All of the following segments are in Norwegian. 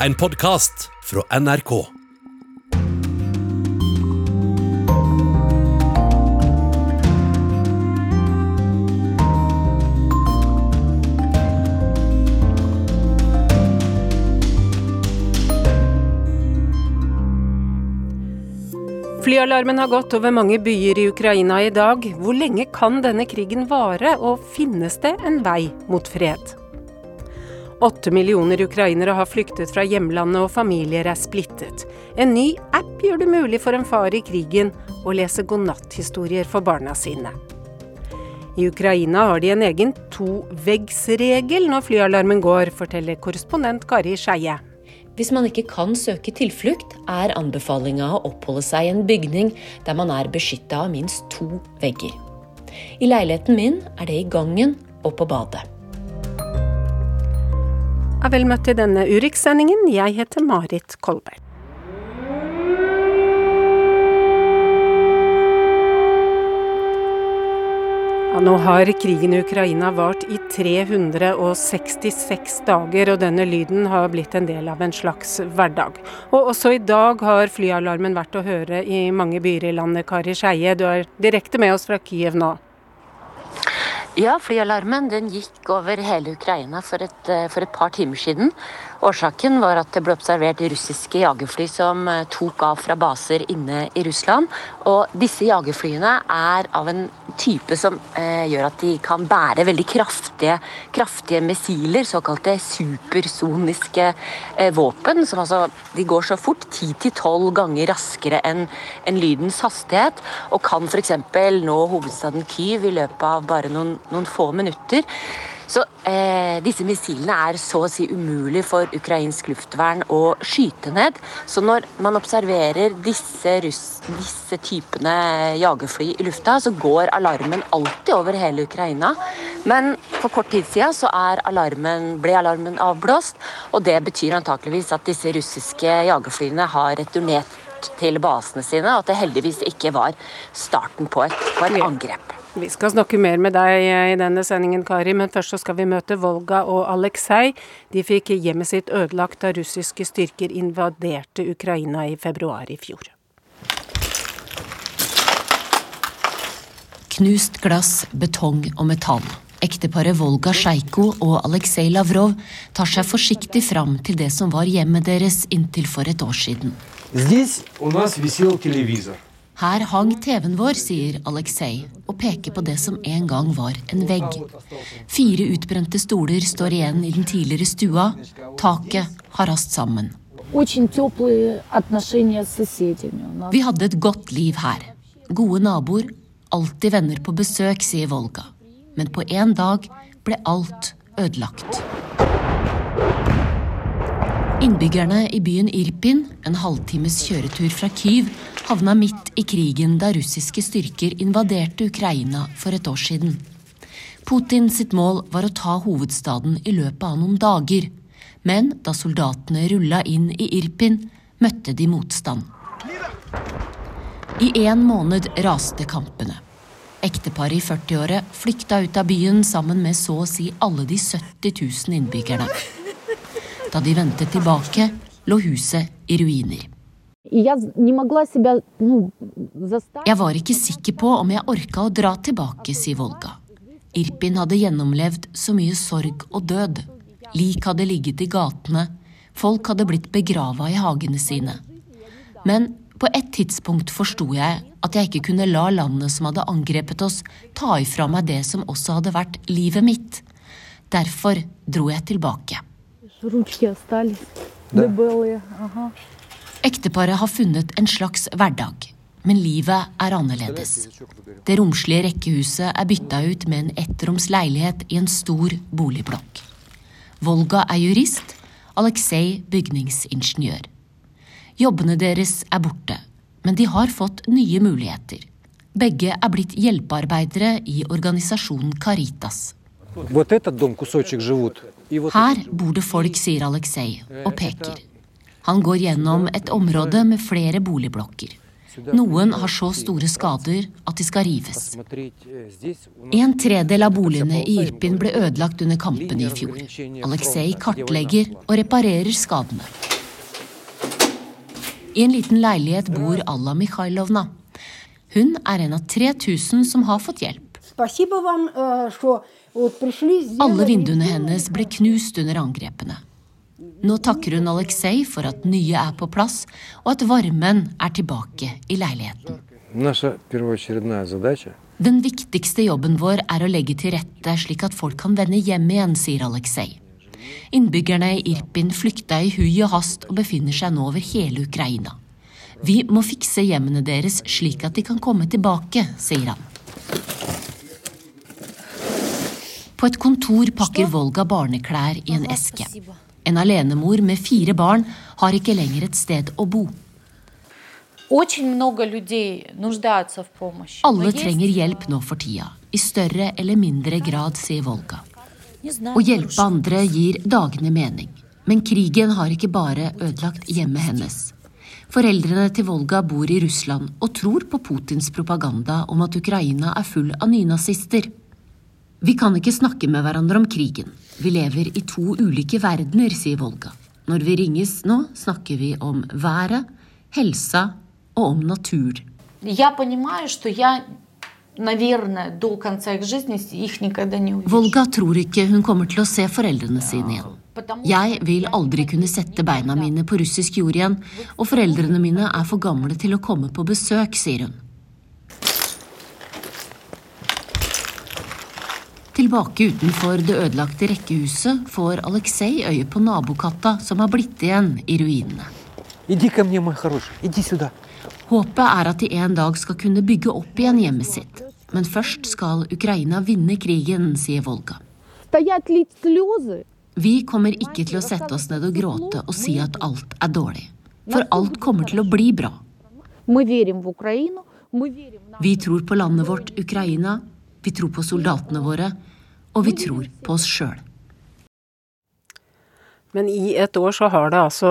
en podkast fra NRK. Flyalarmen har gått over mange byer i Ukraina i dag. Hvor lenge kan denne krigen vare, og finnes det en vei mot fred? Åtte millioner ukrainere har flyktet fra hjemlandet, og familier er splittet. En ny app gjør det mulig for en far i krigen å lese godnatthistorier for barna sine. I Ukraina har de en egen toveggsregel når flyalarmen går, forteller korrespondent Kari Skeie. Hvis man ikke kan søke tilflukt, er anbefalinga å oppholde seg i en bygning der man er beskytta av minst to vegger. I leiligheten min er det i gangen og på badet. Ja, vel møtt til denne Urix-sendingen. Jeg heter Marit Kolberg. Ja, nå har krigen i Ukraina vart i 366 dager, og denne lyden har blitt en del av en slags hverdag. Og også i dag har flyalarmen vært å høre i mange byer i landet. Kari Skeie, du er direkte med oss fra Kiev nå. Ja, flyalarmen den gikk over hele Ukraina for et, eh, for et par timer siden. Årsaken var at det ble observert russiske jagerfly som eh, tok av fra baser inne i Russland. Og disse jagerflyene er av en type som eh, gjør at de kan bære veldig kraftige, kraftige missiler, såkalte supersoniske eh, våpen. som altså, De går så fort, 10-12 ganger raskere enn en lydens hastighet, og kan f.eks. nå hovedstaden Kyiv i løpet av bare noen, noen få minutter. Så eh, disse missilene er så å si umulig for ukrainsk luftvern å skyte ned. Så når man observerer disse, russ, disse typene jagerfly i lufta, så går alarmen alltid over hele Ukraina. Men for kort tid siden så alarmen, ble alarmen avblåst, og det betyr antakeligvis at disse russiske jagerflyene har returnert til basene sine, og at det heldigvis ikke var starten på et, på et angrep. Vi skal snakke mer med deg i denne sendingen, Kari, men først så skal vi møte Volga og Aleksej. De fikk hjemmet sitt ødelagt da russiske styrker invaderte Ukraina i februar i fjor. Knust glass, betong og metall. Ekteparet Volga Sjeiko og Aleksej Lavrov tar seg forsiktig fram til det som var hjemmet deres inntil for et år siden. Здесь у нас висел телевизор. Her hang TV-en vår, sier Aleksej og peker på det som en gang var en vegg. Fire utbrente stoler står igjen i den tidligere stua. Taket har rast sammen. Vi hadde et godt liv her. Gode naboer, alltid venner på besøk, sier Volga. Men på én dag ble alt ødelagt. Innbyggerne i byen Irpin, en halvtimes kjøretur fra Kyiv, havna midt i krigen da russiske styrker invaderte Ukraina for et år siden. Putin sitt mål var å ta hovedstaden i løpet av noen dager. Men da soldatene rulla inn i Irpin, møtte de motstand. I en måned raste kampene. Ekteparet i 40-året flykta ut av byen sammen med så å si alle de 70 000 innbyggerne. Da de vendte tilbake, lå huset i ruiner. Jeg var ikke sikker på om jeg orka å dra tilbake, sier Volga. Irpin hadde gjennomlevd så mye sorg og død. Lik hadde ligget i gatene, folk hadde blitt begrava i hagene sine. Men på et tidspunkt forsto jeg at jeg ikke kunne la landet som hadde angrepet oss, ta ifra meg det som også hadde vært livet mitt. Derfor dro jeg tilbake. Det. Ekteparet har funnet en slags hverdag, men livet er annerledes. Det romslige rekkehuset er bytta ut med en ettroms leilighet i en stor boligblokk. Volga er jurist, Aleksej bygningsingeniør. Jobbene deres er borte, men de har fått nye muligheter. Begge er blitt hjelpearbeidere i organisasjonen Caritas. Her bor det folk, sier Aleksej og peker. Han går gjennom et område med flere boligblokker. Noen har så store skader at de skal rives. En tredel av boligene i Irpin ble ødelagt under kampene i fjor. Aleksej kartlegger og reparerer skadene. I en liten leilighet bor Alla Mikhailovna. Hun er en av 3000 som har fått hjelp. Alle vinduene hennes ble knust under angrepene. Nå takker hun Aleksej for at nye er på plass, og at varmen er tilbake i leiligheten. Den viktigste jobben vår er å legge til rette slik at folk kan vende hjem igjen, sier Aleksej. Innbyggerne i Irpin flykta i hui og hast og befinner seg nå over hele Ukraina. Vi må fikse hjemmene deres slik at de kan komme tilbake, sier han. På et kontor pakker Volga barneklær i en eske. En alenemor med fire barn har ikke lenger et sted å bo. Alle trenger hjelp nå for tida, i større eller mindre grad, sier Volga. Å hjelpe andre gir dagene mening. Men krigen har ikke bare ødelagt hjemmet hennes. Foreldrene til Volga bor i Russland og tror på Putins propaganda om at Ukraina er full av nynazister. Vi kan ikke snakke med hverandre om krigen. Vi lever i to ulike verdener, sier Volga. Når vi ringes nå, snakker vi om været, helsa og om natur. Volga tror ikke hun kommer til å se foreldrene sine igjen. Jeg vil aldri kunne sette beina mine på russisk jord igjen, og foreldrene mine er for gamle til å komme på besøk, sier hun. Tilbake utenfor det ødelagte rekkehuset får Aleksej øye på nabokatta som har blitt igjen i ruinene. Håpet er at de en dag skal kunne bygge opp igjen hjemmet sitt. Men først skal Ukraina vinne krigen, sier Volga. Vi kommer ikke til å sette oss ned og gråte og si at alt er dårlig. For alt kommer til å bli bra. Vi tror på landet vårt, Ukraina, vi tror på soldatene våre, og vi tror på oss sjøl. Men i et år så har det altså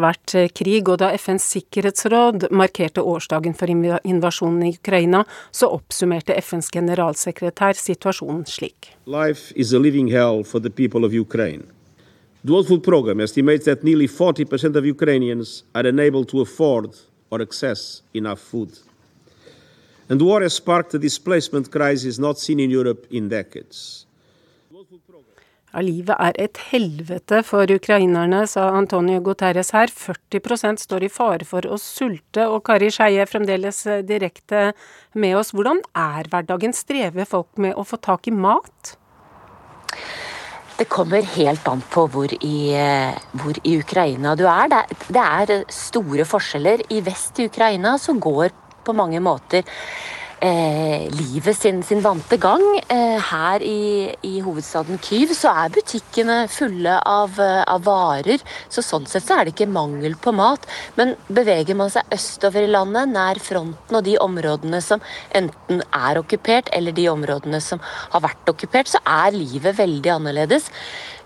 vært krig, og da FNs sikkerhetsråd markerte årsdagen for invasjonen i Ukraina, så oppsummerte FNs generalsekretær situasjonen slik. Life is a living hell for the people of Ukraine. The World Food Program estimates that nearly 40% of Ukrainians are unable to afford or access enough food. And war has sparked a displacement crisis not seen in Europe in decades. Ja, livet er et helvete for ukrainerne, sa Antonio Guterres her. 40% står i fare for å sulte. Og Kari Skeie er fremdeles eh, direkte med oss. Hvordan er hverdagen? Strever folk med å få tak i mat? Det kommer helt an på hvor i, eh, hvor i Ukraina du er. Det er store forskjeller. I vest i Ukraina så går på mange måter eh, livet sin, sin, vante gang. Eh, her i, i, hovedstaden Kyiv så er butikkene fulle av, eh, av, varer. Så sånn sett så er det ikke mangel på mat. Men beveger man seg østover i landet, nær fronten og de områdene som enten er okkupert, eller de områdene som har vært okkupert, så er livet veldig annerledes.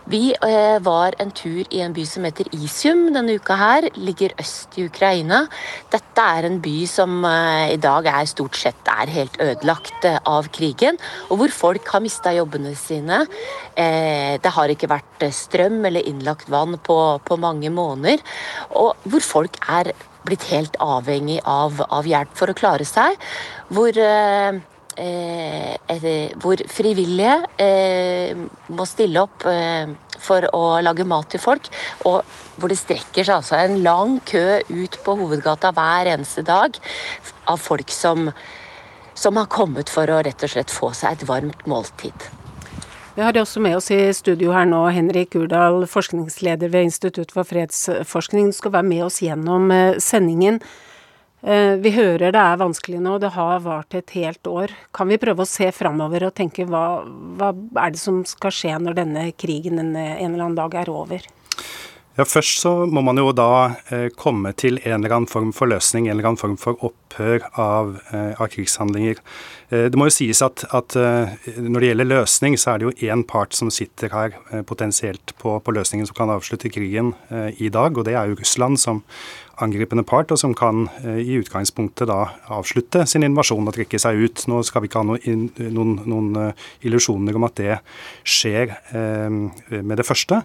Vi eh, var en tur i en by som heter Isium denne uka her. Ligger øst i Ukraina. Dette er en by som eh, i dag er stort sett er helt ødelagt eh, av krigen. Og hvor folk har mista jobbene sine. Det har ikke vært strøm eller innlagt vann på, på mange måneder. Og hvor folk er blitt helt avhengig av, av hjelp for å klare seg. Hvor hvor frivillige eh, må stille opp eh, for å lage mat til folk. Og hvor det strekker seg altså en lang kø ut på hovedgata hver eneste dag av folk som, som har kommet for å rett og slett få seg et varmt måltid. Vi har også med oss i studio her nå Henrik Urdal, forskningsleder ved Institutt for fredsforskning. Du skal være med oss gjennom eh, sendingen. Eh, vi hører det er vanskelig nå, det har vart et helt år. Kan vi prøve å se framover og tenke hva, hva, er det som skal skje når denne krigen en, eller annen dag er over? Ja, Først så må man jo da eh, komme til en eller annen form for løsning, en eller annen form for opphør av, eh, av krigshandlinger. Eh, det må jo sies at, at eh, når det gjelder løsning, så er det jo én part som sitter her eh, potensielt på, på, løsningen som kan avslutte krigen i dag, og det er jo Russland som angripende part, og som kan i utgangspunktet da avslutte sin invasjon og trekke seg ut. Nå skal vi ikke ha noen, noen, noen illusjoner om at det skjer med det første.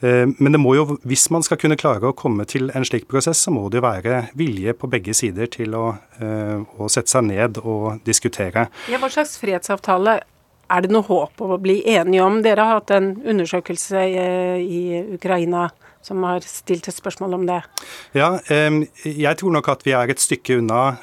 Eh, men det må jo, hvis man skal kunne klare å komme til en slik prosess, så må det jo være vilje på begge sider til å, eh, å sette seg ned og diskutere. Ja, hva slags fredsavtale er det noe håp å bli enige om? Dere har hatt en undersøkelse eh, i Ukraina som har stilt et spørsmål om det. Ja, jeg tror nok at vi er et stykke unna,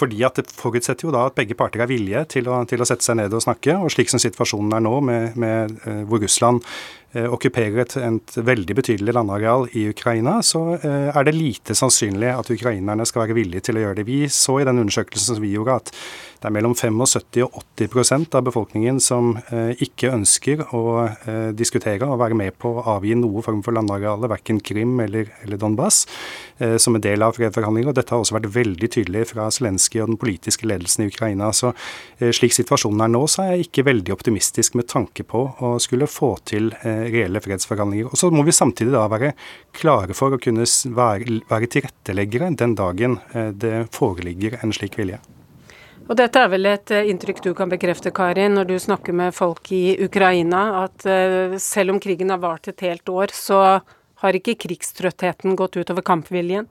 fordi at det forutsetter jo da at begge parter er villige til å, til å sette seg ned og snakke. Og slik som situasjonen er nå, med, med hvor Russland Eh, okkuperer et, veldig betydelig landareal i Ukraina, så eh, er det lite sannsynlig at ukrainerne skal være villige til å gjøre det. Vi så i den undersøkelsen som vi gjorde at det er mellom 75 og 80% av befolkningen som eh, ikke ønsker å eh, diskutere og være med på å avgi noe form for landareale, verken Krim eller, eller Donbas, eh, som en del av fredsforhandlingene. Dette har også vært veldig tydelig fra Zelenskyj og den politiske ledelsen i Ukraina. Så slik situasjonen er nå, så er jeg ikke veldig optimistisk med tanke på å skulle få til reelle fredsforhandlinger. Og så må vi samtidig da være klare for å kunne være, være tilretteleggere den dagen det foreligger en slik vilje. Og dette er vel et eh, inntrykk du kan bekrefte, Karin, når du snakker med folk i Ukraina, at eh, selv om krigen har vart et helt år, så har ikke krigstrøttheten gått utover kampviljen?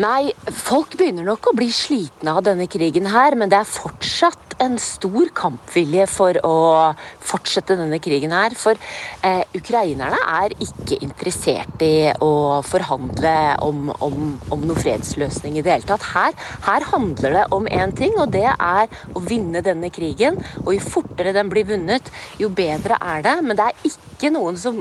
Nei, folk begynner nok å bli slitne av denne krigen her, men det er fortsatt en stor kampvilje for å fortsette denne krigen her. For eh, ukrainerne er ikke interessert i å forhandle om, om, om noe fredsløsning i det hele tatt. Her, her handler det om én ting, og det er å vinne denne krigen. Og jo fortere den blir vunnet, jo bedre er det. Men det er ikke noen som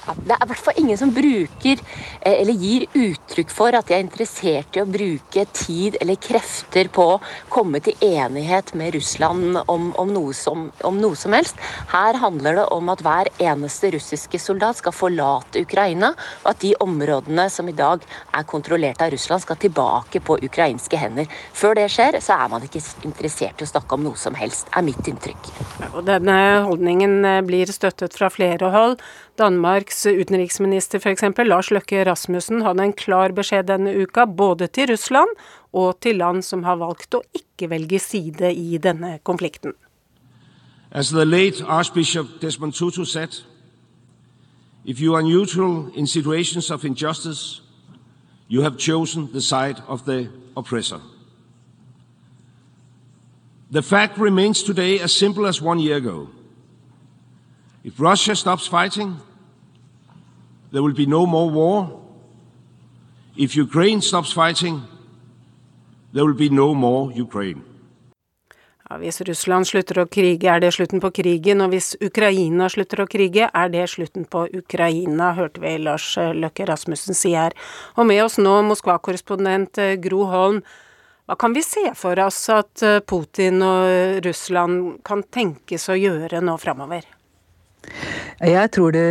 det er i hvert fall ingen som bruker eh, eller gir uttrykk for at de er interessert i å bruke tid eller krefter på å komme til enighet med Russland om, om, noe, som, om noe, som, helst. Her handler det om at hver eneste russiske soldat skal forlate Ukraina, og at de områdene som i dag er kontrollert av Russland, skal tilbake på ukrainske hender. Før det skjer, så er man ikke interessert i å snakke om noe som helst, er mitt inntrykk. Og denne holdningen eh, blir støttet fra flere hold. Danmarks utenriksminister f.eks., Lars Løkke Rasmussen, hadde en klar beskjed denne uka både til Russland og til land som har valgt å ikke velge side i denne konflikten. As the late Archbishop Desmond Tutu said, if you are neutral in situations of injustice, you have chosen the side of the oppressor. The fact remains today as simple as one year ago. If Russia stops fighting, there will be no more war. If Ukraine stops fighting, there will be no more Ukraine. Ja, hvis Russland slutter å krige, er det slutten på krigen, og hvis Ukraina slutter å krige, er det slutten på Ukraina, hørte vi Lars Løkke Rasmussen si her. Og med oss nå Moskva-korrespondent eh, Gro Holm. Hva kan vi se for oss at eh, Putin og Russland kan tenkes å gjøre nå framover? Jeg tror det,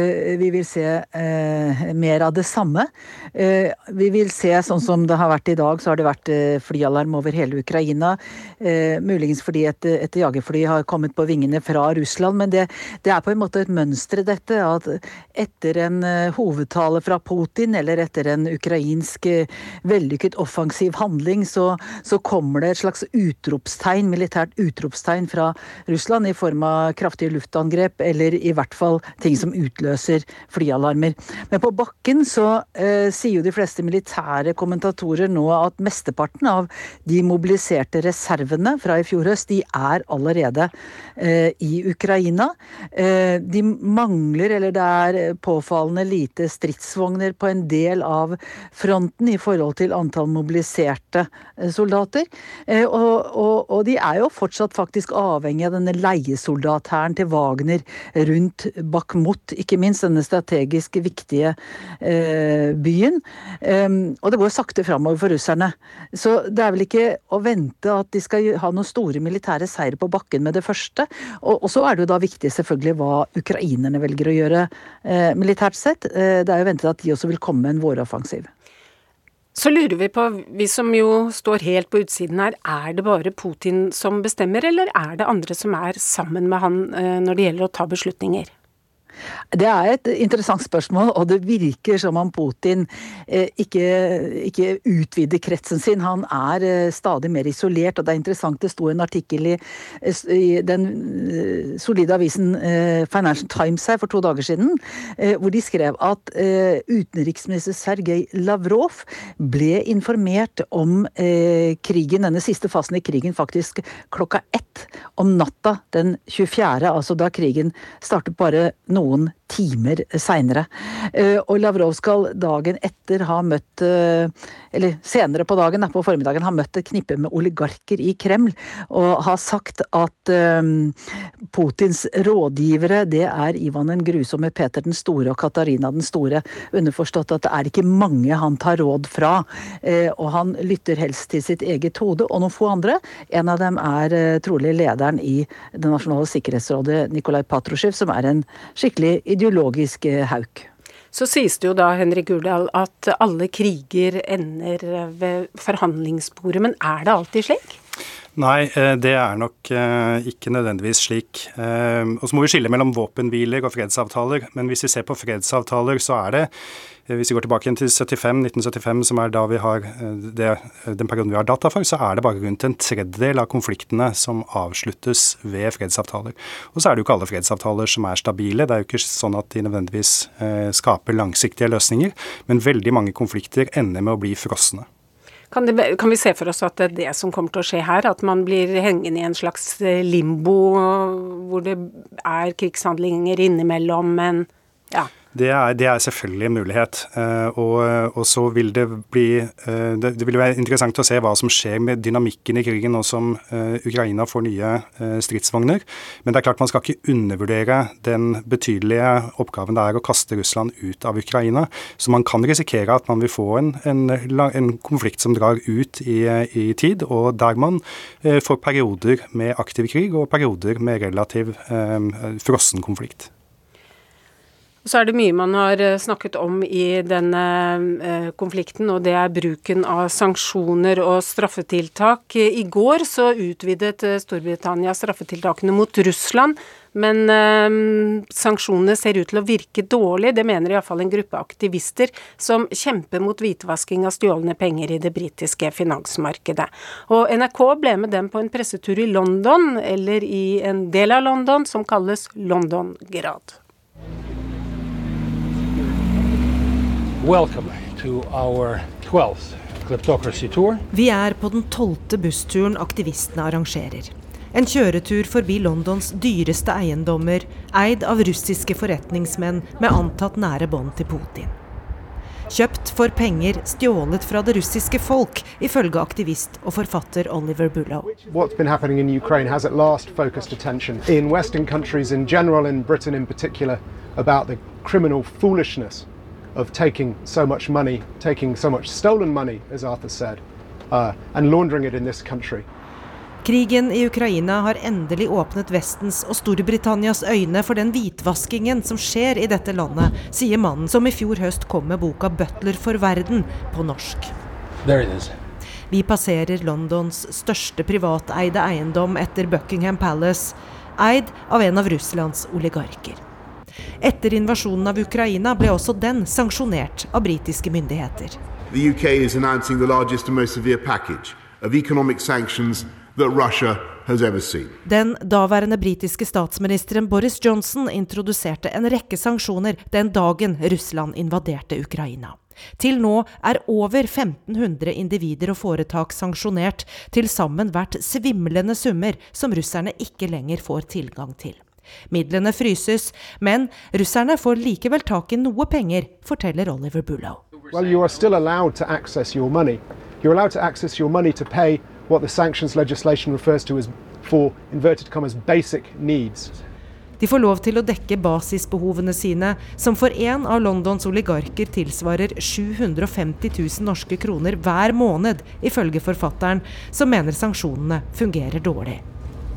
vi vil se eh, mer av det samme. Eh, vi vil se sånn som det har vært i dag, så har det vært eh, flyalarm over hele Ukraina. Eh, muligens fordi et, et, jagerfly har kommet på vingene fra Russland. Men det, det, er på en måte et mønster, dette. At etter en eh, hovedtale fra Putin, eller etter en ukrainsk eh, vellykket offensiv handling, så, så kommer det et slags utropstegn, militært utropstegn fra Russland i form av kraftige luftangrep, eller i hvert fall ting som utløser flyalarmer. Men på bakken så eh, sier jo de fleste militære kommentatorer nå at mesteparten av de mobiliserte reservene fra i fjor høst, de er allerede eh, i Ukraina. Eh, de mangler, eller det er påfallende lite stridsvogner på en del av fronten i forhold til antall mobiliserte eh, soldater. Eh, og, og, og, de er jo fortsatt faktisk avhengig av denne leiesoldathæren til Wagner rundt rundt Bakhmut, ikke minst denne strategisk viktige eh, byen. Um, og det går sakte framover for russerne. Så det er vel ikke å vente at de skal ha noen store militære seier på bakken med det første. Og, og, så er det jo da viktig selvfølgelig hva ukrainerne velger å gjøre eh, militært sett. Eh, det er jo ventet at de også vil komme med en våroffensiv. Så lurer vi på, vi som jo står helt på utsiden her, er det bare Putin som bestemmer, eller er det andre som er sammen med han eh, når det gjelder å ta beslutninger? Det er et interessant spørsmål, og det virker som om Putin eh, ikke, ikke, utvider kretsen sin. Han er eh, stadig mer isolert, og det er interessant. Det sto en artikkel i, eh, i den solide avisen Financial Times her for to dager siden, hvor de skrev at utenriksminister Sergej Lavrov ble informert om krigen, denne siste fasen i krigen, faktisk klokka ett om natta den 24., altså da krigen startet bare noen noen timer seinere. Eh, og Lavrov skal dagen etter ha møtt, eh, eller senere på dagen, på formiddagen, ha møtt et knippe med oligarker i Kreml, og har sagt at eh, Putins rådgivere, det er Ivan den grusomme, Peter den store og Katarina den store. Underforstått at det er ikke mange han tar råd fra, og han lytter helst til sitt eget hode og noen få andre. En av dem er trolig lederen i Det nasjonale sikkerhetsrådet, Nikolai Patrusjev, som er en skikkelig ideologisk eh, hauk. Så sies det jo da, Henrik Urdal, at alle kriger ender ved forhandlingsbordet. Men er det alltid slik? Nei, eh, det er nok eh, ikke nødvendigvis slik. Og så må vi skille mellom våpenhviler og fredsavtaler. Men hvis vi ser på fredsavtaler, så er det Eh, hvis vi går tilbake igjen til 75, 1975, som er da vi har eh, det, eh, den perioden vi har data for, så er det bare rundt en tredjedel av konfliktene som avsluttes ved fredsavtaler. Og så er det jo ikke alle fredsavtaler som er stabile. Det er jo ikke sånn at de nødvendigvis skaper langsiktige løsninger, men veldig mange konflikter ender med å bli frosne. Kan, det, kan, vi se for oss at det er det som kommer til å skje her? At man blir hengende i en slags limbo hvor det er krigshandlinger innimellom, men ja. Det er, det er, selvfølgelig en mulighet. Uh, og, og, så vil det bli uh, det, det, vil være interessant å se hva som skjer med dynamikken i krigen nå som uh, Ukraina får nye stridsvogner. Men det er klart man skal ikke undervurdere den betydelige oppgaven det er å kaste Russland ut av Ukraina. Så man kan risikere at man vil få en, en, en konflikt som drar ut i, i, tid, og der man får perioder med aktiv krig og perioder med relativ frossen konflikt. Så er det mye man har eh, snakket om i denne eh, konflikten, og det er bruken av sanksjoner og straffetiltak. I går så utvidet eh, Storbritannia straffetiltakene mot Russland, men sanksjonene ser ut til å virke dårlig. Det mener iallfall en gruppe aktivister som kjemper mot hvitvasking av stjålne penger i det britiske finansmarkedet. Og NRK ble med dem på en pressetur i London, eller i en del av London som kalles London-grad. Vi er på den tolvte bussturen aktivistene arrangerer. En kjøretur forbi Londons dyreste eiendommer, eid av russiske forretningsmenn med antatt nære bånd til Putin. Kjøpt for penger stjålet fra det russiske folk, ifølge aktivist og forfatter Oliver Bullow. What's been happening in Ukraine has at last focused attention in Western countries in general, in Britain in particular, about the criminal foolishness of taking so much money, taking so much stolen money, as Arthur said, uh, and laundering it in this country. Krigen i Ukraina har endelig åpnet Vestens og Storbritannias øyne for den hvitvaskingen som skjer i dette landet, sier mannen som i fjor høst kom med boka 'Butler for verden' på norsk. Vi passerer Londons største privateide eiendom etter Buckingham Palace, eid av en av Russlands oligarker. Etter invasjonen av Ukraina ble også den sanksjonert av britiske myndigheter. The UK is announcing the largest and most severe package of economic sanctions that Russia den daværende britiske statsministeren Boris Johnson introduserte en rekke sanksjoner den dagen Russland invaderte Ukraina. Til nå er over 1500 individer og foretak sanksjonert, til sammen verdt svimlende summer som russerne ikke lenger får tilgang til. Midlene fryses, men russerne får likevel tak i noe penger, forteller Oliver Bullow. Well, you are still allowed to access your money. You're allowed to access your money to pay what the sanctions legislation refers to as for inverted commas basic needs. De får lov til å dekke basisbehovene sine, som for en av Londons oligarker tilsvarer 750 000 norske kroner hver måned, ifølge forfatteren, som mener sanksjonene fungerer dårlig.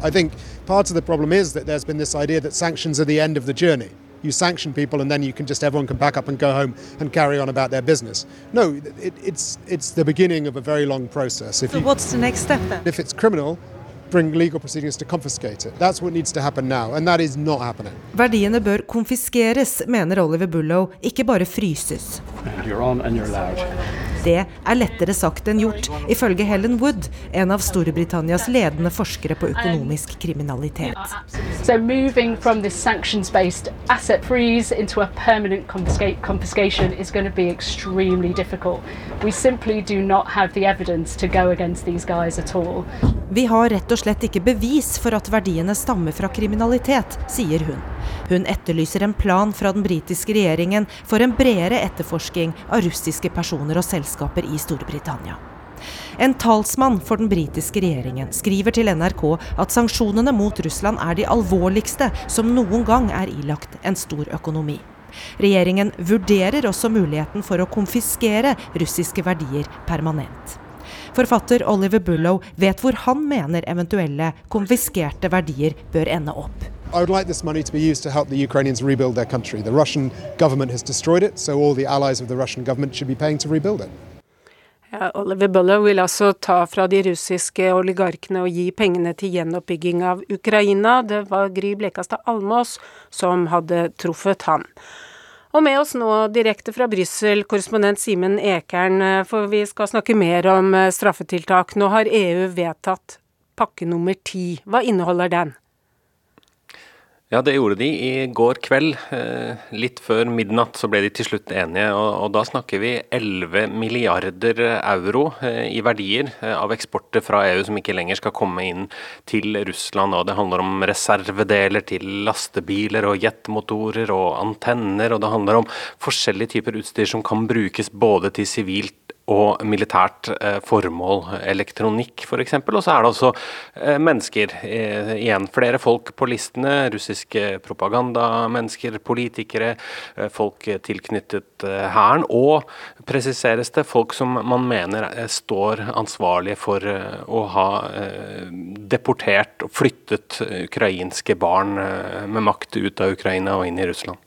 I think part of the problem is that there's been this idea that sanctions are the end of the journey. You sanction people and then you can just everyone can back up and go home and carry on about their business. No, it, it's it's the beginning of a very long process. If so you, what's the next step then? If it's criminal, bring legal proceedings to confiscate it. That's what needs to happen now, and that is not happening. Verdiene bør konfiskeres, mener Oliver Bullow, ikke bare fryses. And you're on and you're loud. Det er lettere sagt enn gjort, ifølge Helen Wood, en av Storbritannias ledende forskere på økonomisk kriminalitet. So moving from this sanctions-based asset freeze into a permanent confiscation is going to be extremely difficult. We simply do not have the evidence to go against these guys at all. Vi har rett og slett ikke bevis for at verdiene stammer fra kriminalitet, sier hun. Hun etterlyser en plan fra den britiske regjeringen for en bredere etterforsking av russiske personer og selskaper i Storbritannia. En talsmann for den britiske regjeringen skriver til NRK at sanksjonene mot Russland er de alvorligste som noen gang er ilagt en stor økonomi. Regjeringen vurderer også muligheten for å konfiskere russiske verdier permanent. Forfatter Oliver Bullow vet hvor han mener eventuelle konfiskerte verdier bør ende opp. I would like this money to be used to help the Ukrainians rebuild their country. The Russian government has destroyed it, so all the allies of the Russian government should be paying to rebuild it. Oliver Bullow vil altså ta fra de russiske oligarkene og gi pengene til gjenoppbygging av Ukraina. Det var Gry Blekastad Almås som hadde truffet han. Og med oss nå direkte fra Brussel, korrespondent Simen Ekern, for vi skal snakke mer om eh, straffetiltak. Nå har EU vedtatt pakke nummer ti. Hva inneholder den? Ja, det gjorde de i går kveld. Eh, litt før midnatt så ble de til slutt enige. Og, da snakker vi 11 milliarder euro eh, i verdier eh, av eksporter fra EU som ikke lenger skal komme inn til Russland. Og det handler om reservedeler til lastebiler og jetmotorer og antenner. Og det handler om forskjellige typer utstyr som kan brukes både til sivilt og militært eh, formål, elektronikk f.eks. Og så er det også eh, mennesker. Eh, igjen flere folk på listene. Russiske propagandamennesker, politikere, folk tilknyttet hæren. Og presiseres det folk som man mener står ansvarlige for å ha deportert og flyttet ukrainske barn med makt ut av Ukraina og inn i Russland.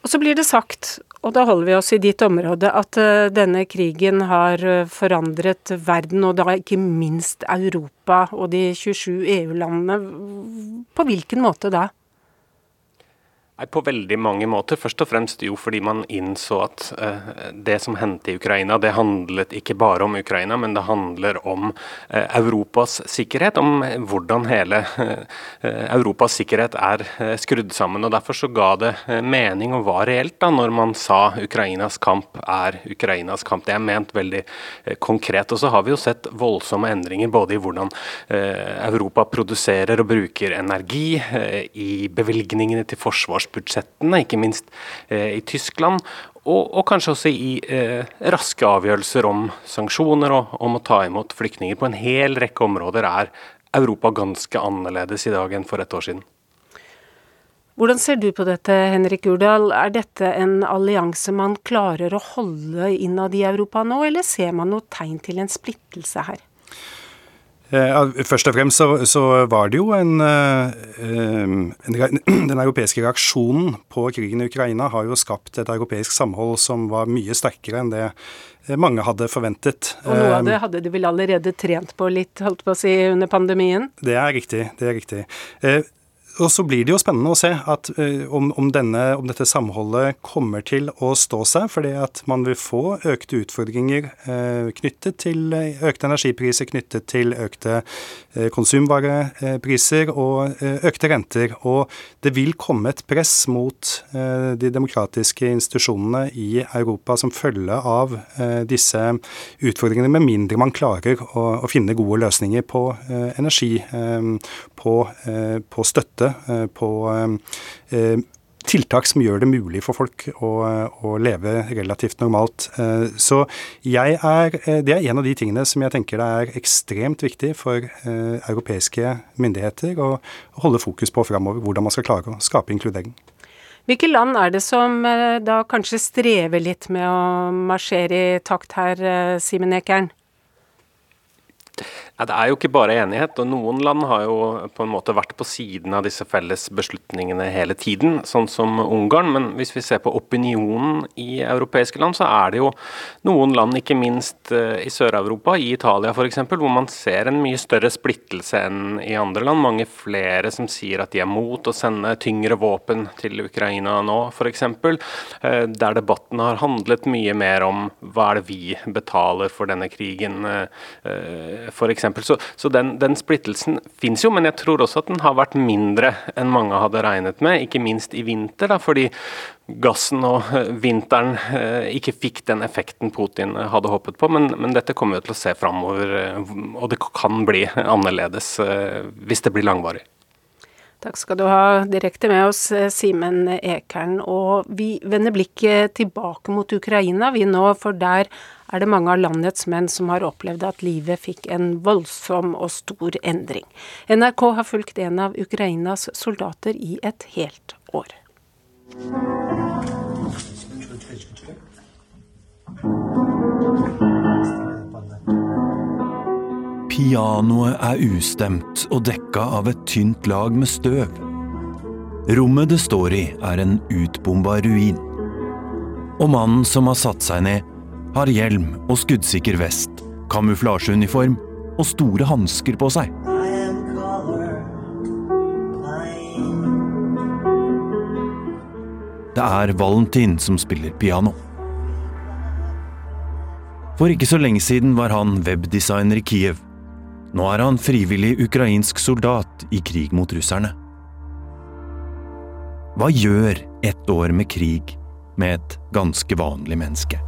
Og så blir det sagt og da holder vi oss i ditt område, at uh, denne krigen har uh, forandret verden, og da ikke minst Europa og de 27 EU-landene. På hvilken måte da? Nei, På veldig mange måter. Først og fremst jo fordi man innså at uh, det som hendte i Ukraina, det handlet ikke bare om Ukraina, men det handler om uh, Europas sikkerhet. Om hvordan hele uh, Europas sikkerhet er skrudd sammen. og Derfor så ga det mening og var reelt da når man sa Ukrainas kamp er Ukrainas kamp. Det er ment veldig konkret. Og så har vi jo sett voldsomme endringer både i hvordan Europa produserer og bruker energi, i bevilgningene til forsvars forsvarsbudsjettene, ikke minst eh, i Tyskland. Og, og, kanskje også i eh, raske avgjørelser om sanksjoner og om å ta imot flyktninger. På en hel rekke områder er Europa ganske annerledes i dag enn for et år siden. Hvordan ser du på dette, Henrik Urdal. Er dette en allianse man klarer å holde innad i Europa nå, eller ser man noe tegn til en splittelse her? Eh, først og fremst så, så var det jo en, eh, en, Den europeiske reaksjonen på krigen i Ukraina har jo skapt et europeisk samhold som var mye sterkere enn det eh, mange hadde forventet. Og noe av det hadde de vel allerede trent på litt, holdt på å si, under pandemien? Det er riktig. Det er riktig. Og så blir det jo spennende å se at, uh, om, om, denne, om, dette samholdet kommer til å stå seg, fordi at man vil få økte utfordringer uh, knyttet til uh, økte energipriser, knyttet til økte konsumvarepriser og økte renter. Og det vil komme et press mot de demokratiske institusjonene i Europa som følge av disse utfordringene, med mindre man klarer å, å finne gode løsninger på energi, på, på støtte Eh, på eh, tiltak som gjør det mulig for folk å, å leve relativt normalt. Eh, så er, det er en av de tingene som jeg tenker er ekstremt viktig for europeiske myndigheter å holde fokus på framover, hvordan man skal klare å skape inkludering. Hvilke land er det som da kanskje strever litt med å marsjere i takt her, Simen Ekern? Ja, det er jo ikke bare enighet, og noen land har jo på en måte vært på siden av disse felles beslutningene hele tiden, sånn som Ungarn. Men hvis vi ser på opinionen i europeiske land, så er det jo noen land, ikke minst eh, i Sør-Europa, i Italia f.eks., hvor man ser en mye større splittelse enn i andre land. Mange flere som sier at de er mot å sende tyngre våpen til Ukraina nå, f.eks. Eh, der debatten har handlet mye mer om hva er det vi betaler for denne krigen, eh, f.eks. Så, så den, den, splittelsen finnes jo, men jeg tror også at den har vært mindre enn mange hadde regnet med, ikke minst i vinter. da, fordi gassen og eh, vinteren eh, ikke fikk den effekten Putin hadde håpet på. Men, men dette kommer vi til å se framover, eh, og det kan bli annerledes hvis det blir langvarig. Takk skal du ha direkte med oss, Simen Ekern. Og vi vender blikket tilbake mot Ukraina vi nå, for der er det mange av landets menn som har opplevd at livet fikk en voldsom og stor endring. NRK har fulgt en av Ukrainas soldater i et helt år. Pianoet er ustemt og dekka av et tynt lag med støv. Rommet det står i, er en utbomba ruin. Og mannen som har satt seg ned, har hjelm og skuddsikker vest, kamuflasjeuniform og store hansker på seg. Det er Valentin som spiller piano. For ikke så lenge siden var han webdesigner i Kiev. Nå er han frivillig ukrainsk soldat i krig mot russerne. Hva gjør ett år med krig med et ganske vanlig menneske?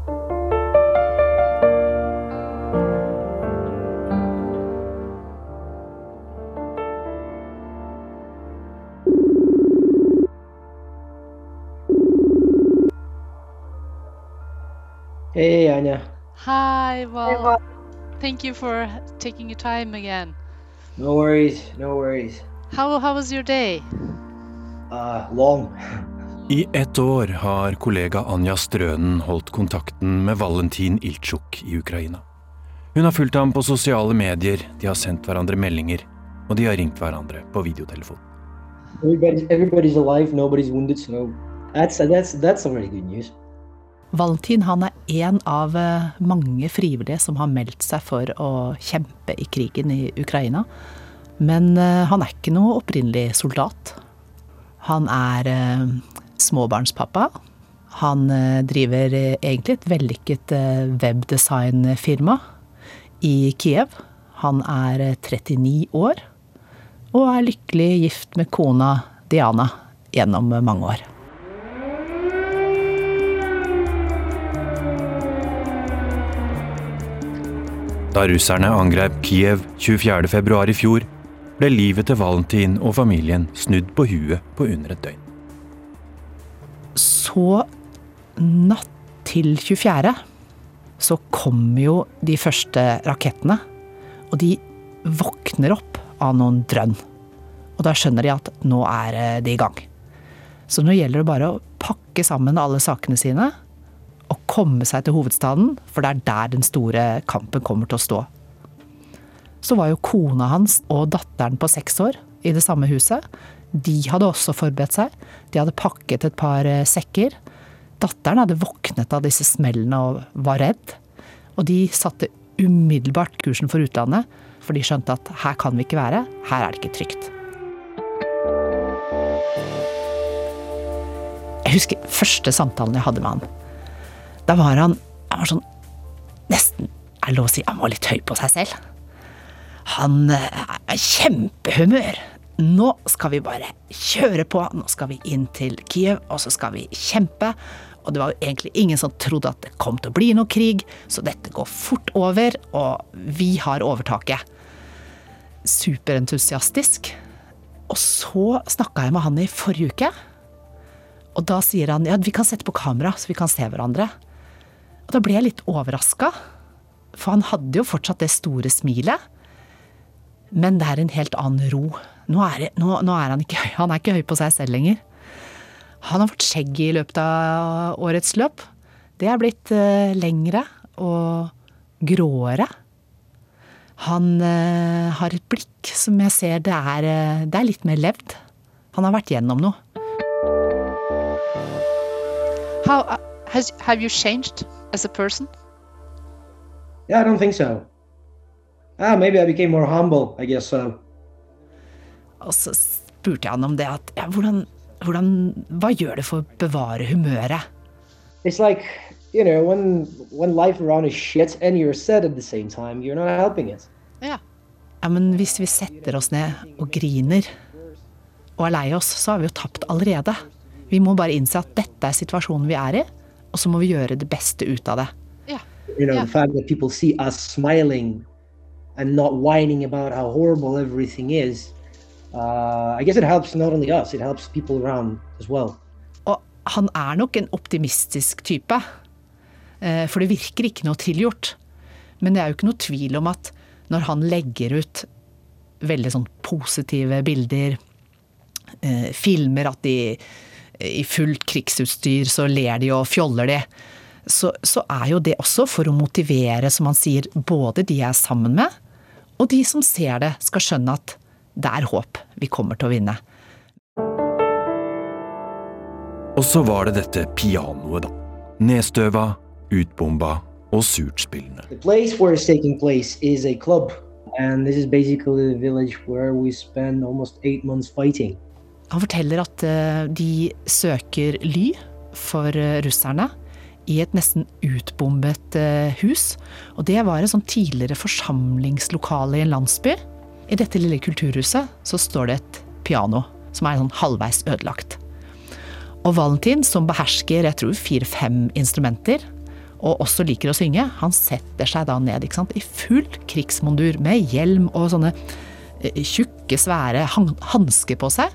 Hey, Anya. Hi, well, thank you for taking your time again. No worries, no worries. How, how was your day? Uh, long. I ett år har kollega Anja Strønen holdt kontakten med Valentin Iltsjuk i Ukraina. Hun har fulgt ham på sosiale medier, de har sendt hverandre meldinger, og de har ringt hverandre på videotelefon. Everybody's, everybody's alive, nobody's wounded, so that's, that's, that's already good news. Valentin han er én av eh, mange frivillige som har meldt seg for å kjempe i krigen i Ukraina. Men eh, han er ikke noe opprinnelig soldat. Han er eh, småbarnspappa. Han driver egentlig et vellykket webdesignfirma i Kiev. Han er 39 år og er lykkelig gift med kona Diana gjennom mange år. Da russerne angrep Kiev 24.2 i fjor, ble livet til Valentin og familien snudd på huet på under et døgn. Så natt til 24. så kommer jo de første rakettene. Og de våkner opp av noen drønn. Og da skjønner de at nå er eh, de i gang. Så nå gjelder det bare å pakke sammen alle sakene sine å komme seg til hovedstaden, for det er der den store kampen kommer til å stå. Så var jo kona hans og datteren på seks år i det samme huset. De hadde også forberedt seg. De hadde pakket et par eh, sekker. Datteren hadde våknet av disse smellene og var redd. Og de satte umiddelbart kursen for utlandet, for de skjønte at her kan vi ikke være, her er det ikke trygt. Jeg husker første samtalen jeg hadde med han. Da var han, han var sånn Nesten er lov å si han var litt høy på seg selv. Han eh, er kjempehumør. Nå skal vi bare kjøre på. Nå skal vi inn til Kiev, og så skal vi kjempe. Og det var jo egentlig ingen som trodde at det kom til å bli noe krig, så dette går fort over, og vi har overtaket. Superentusiastisk. Og så snakka jeg med han i forrige uke. Og da sier han ja, vi kan sette på kamera, så vi kan se hverandre. Og da ble jeg litt overraska, for han hadde jo fortsatt det store smilet. Men det er en helt annen ro. Nå er, nå, nå er han ikke. Han er ikke høy på seg selv lenger. Han har fått skjegg i løpet av årets løp. Det er blitt uh, lengre og gråere. Han uh, har et blikk som jeg ser det er, uh, det er litt mer levd. Han har vært gjennom noe. How uh, has have you as a person? Yeah, I don't think so. Ah, maybe I became more humble. I guess so. Og så spurte jeg han om det at ja, hvordan, hvordan, Hva gjør det for å bevare humøret? It's like, you know, when when life around is shit and you're sad at the same time, you're not helping it. Ja. Ja, men hvis vi setter oss ned og griner og er lei oss, så har vi jo tapt allerede. Vi må bare innse at dette er situasjonen vi er i, og så må vi gjøre det beste ut av det. You know, the fact that people see us smiling and not whining about how horrible everything is, uh, I guess it helps not only us, it helps people around as well. Og han er nok en optimistisk type. Eh, For det virker ikke noe tilgjort. Men det er jo ikke noe tvil om at når han legger ut veldig sånn positive bilder, eh, filmer at de i fullt krigsutstyr så ler de og fjoller de, så, så er jo det også for å motivere, som han sier, både de jeg er sammen med, og de som ser det, skal skjønne at det er håp. Vi kommer til å vinne. Og så var det dette pianoet, da. Nedstøva, utbomba og surtspillende. The place where it's taking place is a club, and this is basically the village where we spend almost eight months fighting. Han forteller at eh, de søker ly for eh, russerne i et nesten utbombet eh, hus. Og det var et sånn tidligere forsamlingslokale i en landsby. I dette lille kulturhuset så står det et piano som er sånn halvveis ødelagt. Og Valentin, som behersker jeg tror fire-fem instrumenter, og også liker å synge, han setter seg da ned sant? i full krigsmondur med hjelm og sånne tjukke, svære han hansker på seg,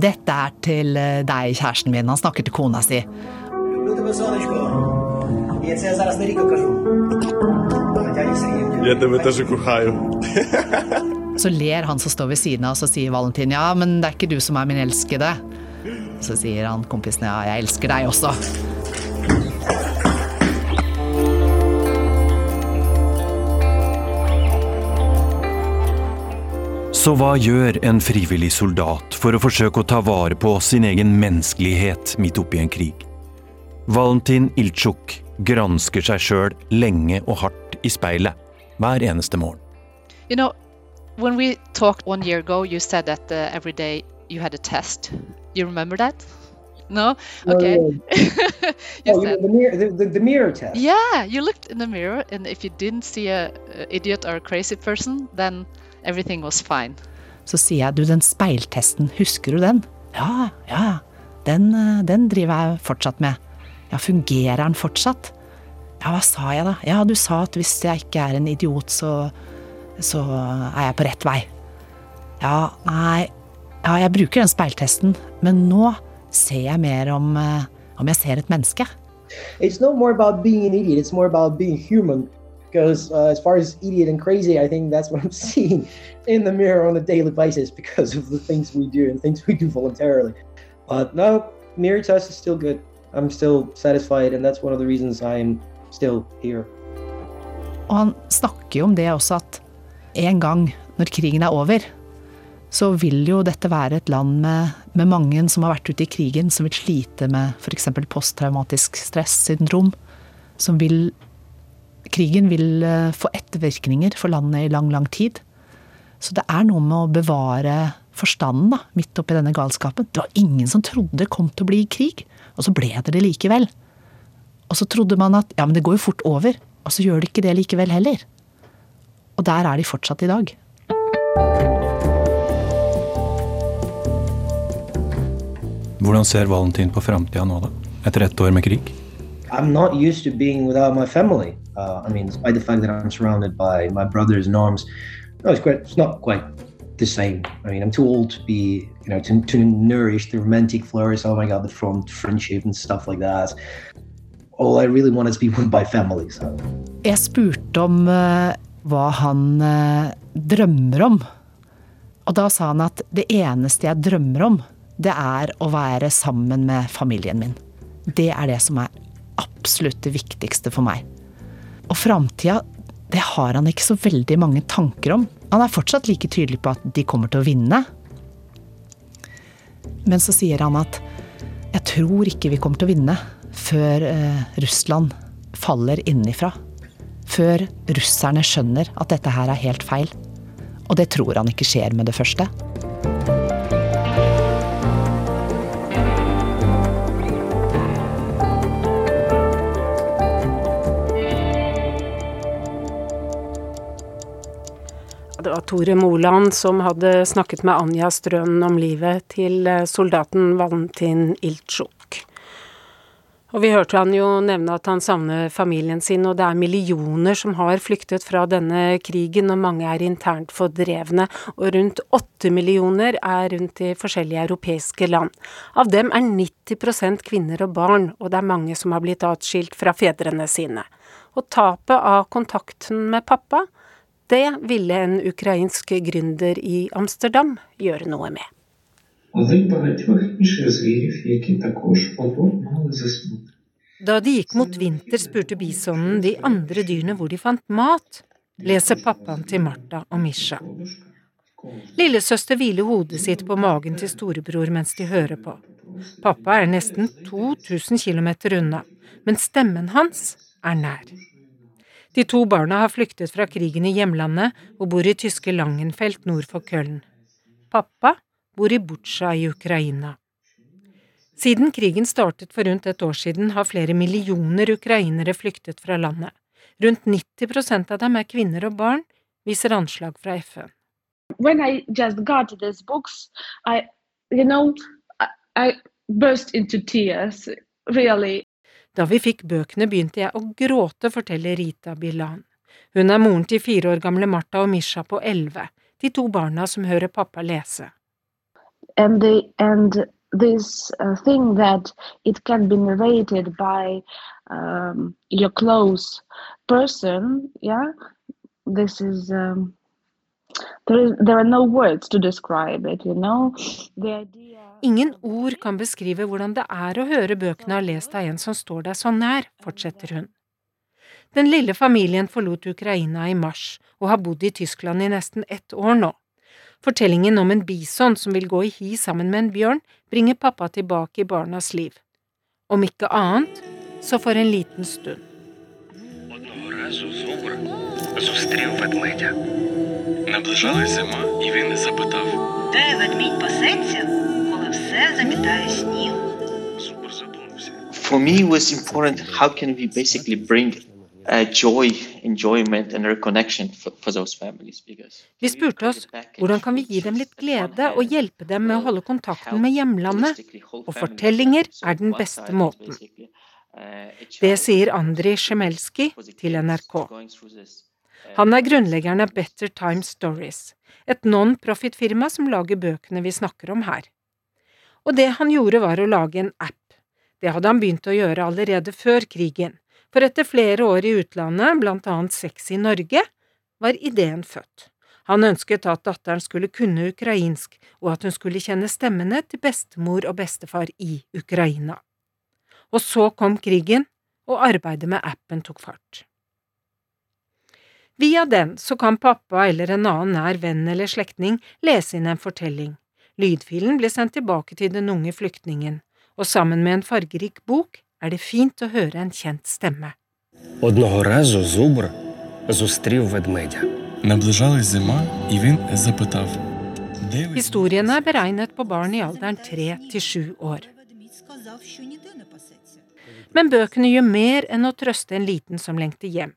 Dette er til eh, deg, kjæresten min. Han snakker til kona si. Så ler han som står ved siden av, og så sier Valentin ja, men det er ikke du som er min elskede. Så sier han kompisen ja, jeg elsker deg også. Så hva gjør en frivillig soldat for å forsøke å ta vare på sin egen menneskelighet midt oppi en krig? Valentin Iltsjuk gransker seg sjøl lenge og hardt i speilet hver eneste morgen. You know, when we talked one year ago, you said that uh, every day you had a test. You remember that? No? Okay. yeah. you Oh, said, the mirror, the, the, the mirror test. yeah, you looked in the mirror, and if you didn't see a, a idiot or a crazy person, then everything was fine. Så sier jeg du, den speiltesten, husker du den? Ja, ja, den, eh, den driver jeg fortsatt med. Ja, fungerer den fortsatt? Ja, hva sa jeg da? Ja, du sa at hvis jeg ikke er en idiot, så, så er jeg på rett vei. Ja, nei, ja, jeg bruker den speiltesten, men nå ser jeg mer om, eh, om jeg ser et menneske. It's no more about being an idiot, it's more about being human. Because uh, as far as idiot and crazy, I think that's what I'm seeing in the mirror on a daily basis because of the things we do and things we do voluntarily. But no, mirror test is still good. I'm still satisfied, and that's one of the reasons I'm still here. Han snakker jo om det også at en gang når krigen er over, så vil jo dette være et land med, med mange som har vært ute i krigen, som vil slite med f.eks. posttraumatisk stressyndrom. Som vil Krigen vil eh, få ettervirkninger for landet i lang, lang tid. Så det er noe med å bevare forstanden da, midt oppi denne galskapen. Det var ingen som trodde det kom til å bli krig. Og så ble det det likevel. Og så trodde man at ja, men det går jo fort over. Og så gjør det ikke det likevel heller. Og der er de fortsatt i dag. Hvordan ser Valentin på framtida nå, da? Etter ett år med krig? I'm not used to being without my family. Uh, I mean, despite the fact that I'm surrounded by my brothers and no, it's quite, it's not quite the same. I mean, I'm too old to be, you know, to, to nourish the romantic flowers. Oh my God, the front friendship and stuff like that. All I really want is to be with my family. So. Jeg spurte om uh, hva han uh, drømmer om. Og da sa han at det eneste jeg drømmer om, det er å være sammen med familien min. Det er det som er absolutt det viktigste for meg. Og framtida, det har han ikke så veldig mange tanker om. Han er fortsatt like tydelig på at de kommer til å vinne. Men så sier han at jeg tror ikke vi kommer til å vinne før eh, Russland faller innenfra. Før russerne skjønner at dette her er helt feil. Og det tror han ikke skjer med det første. Tore Moland som hadde snakket med Anja Strønen om livet til eh, soldaten Valentin Iltsjuk. Og vi hørte han jo nevne at han savner familien sin, og det er millioner som har flyktet fra denne krigen, og mange er internt fordrevne. Og rundt åtte millioner er rundt i forskjellige europeiske land. Av dem er 90% kvinner og barn, og det er mange som har blitt atskilt fra fedrene sine. Og tapet av kontakten med pappa, det ville en ukrainsk gründer i Amsterdam gjøre noe med. Da de gikk mot vinter, spurte bisonen de andre dyrene hvor de fant mat, leser pappaen til Martha og Misha. Lillesøster hviler hodet sitt på magen til storebror mens de hører på. Pappa er nesten 2000 km unna, men stemmen hans er nær. De to barna har flyktet fra krigen i hjemlandet og bor i tyske Langenfeld nord for Köln. Pappa bor i Butsja i Ukraina. Siden krigen startet for rundt et år siden, har flere millioner ukrainere flyktet fra landet. Rundt 90% av dem er kvinner og barn, viser anslag fra FN. When I just got these books, I, you know, I burst into really. Da vi fikk bøkene, begynte jeg å gråte, forteller Rita Bilan. Hun er moren til fire år gamle Martha og Misha på elleve, de to barna som hører pappa lese. And, they, and this uh, thing that it can be um, person, yeah, this is. Um, there, is, there are no words to describe it, you know. The idea Ingen ord kan beskrive hvordan det er å høre bøkene ha lest av en som står deg så nær, fortsetter hun. Den lille familien forlot Ukraina i mars og har bodd i Tyskland i nesten ett år nå. Fortellingen om en bison som vil gå i hi sammen med en bjørn, bringer pappa tilbake i barnas liv. Om ikke annet, så for en liten stund. зустрів ведмедя. Наближалась зима, і він запитав: Де ведмідь пасеться, коли все замітає сніг? For me, it was important how can we basically bring uh, joy, enjoyment and reconnection for, for those families. Because Vi spurte oss hvordan kan vi gi dem litt glede og hjelpe dem med å holde kontakten med hjemlandet, og fortellinger er den beste måten. Det sier Andrij Sjemelskij til NRK. Han er grunnleggeren av Better Time Stories, et non-profit-firma som lager bøkene vi snakker om her. Og det han gjorde var å lage en app. Det hadde han begynt å gjøre allerede før krigen, for etter flere år i utlandet, blant annet Sex i Norge, var ideen født. Han ønsket at datteren skulle kunne ukrainsk, og at hun skulle kjenne stemmene til bestemor og bestefar i Ukraina. Og så kom krigen, og arbeidet med appen tok fart. Via den så kan pappa eller en annen nær venn eller slektning lese inn en fortelling. Lydfilen blir sendt tilbake til den unge flyktningen, og sammen med en fargerik bok er det fint å høre en kjent stemme. Одного разу зубр зустрів ведмедя. Наближалась зима, і він запитав: Historiene er beregnet på barn i alderen tre til sju år. Men bøkene gjør mer enn å trøste en liten som lengter hjem.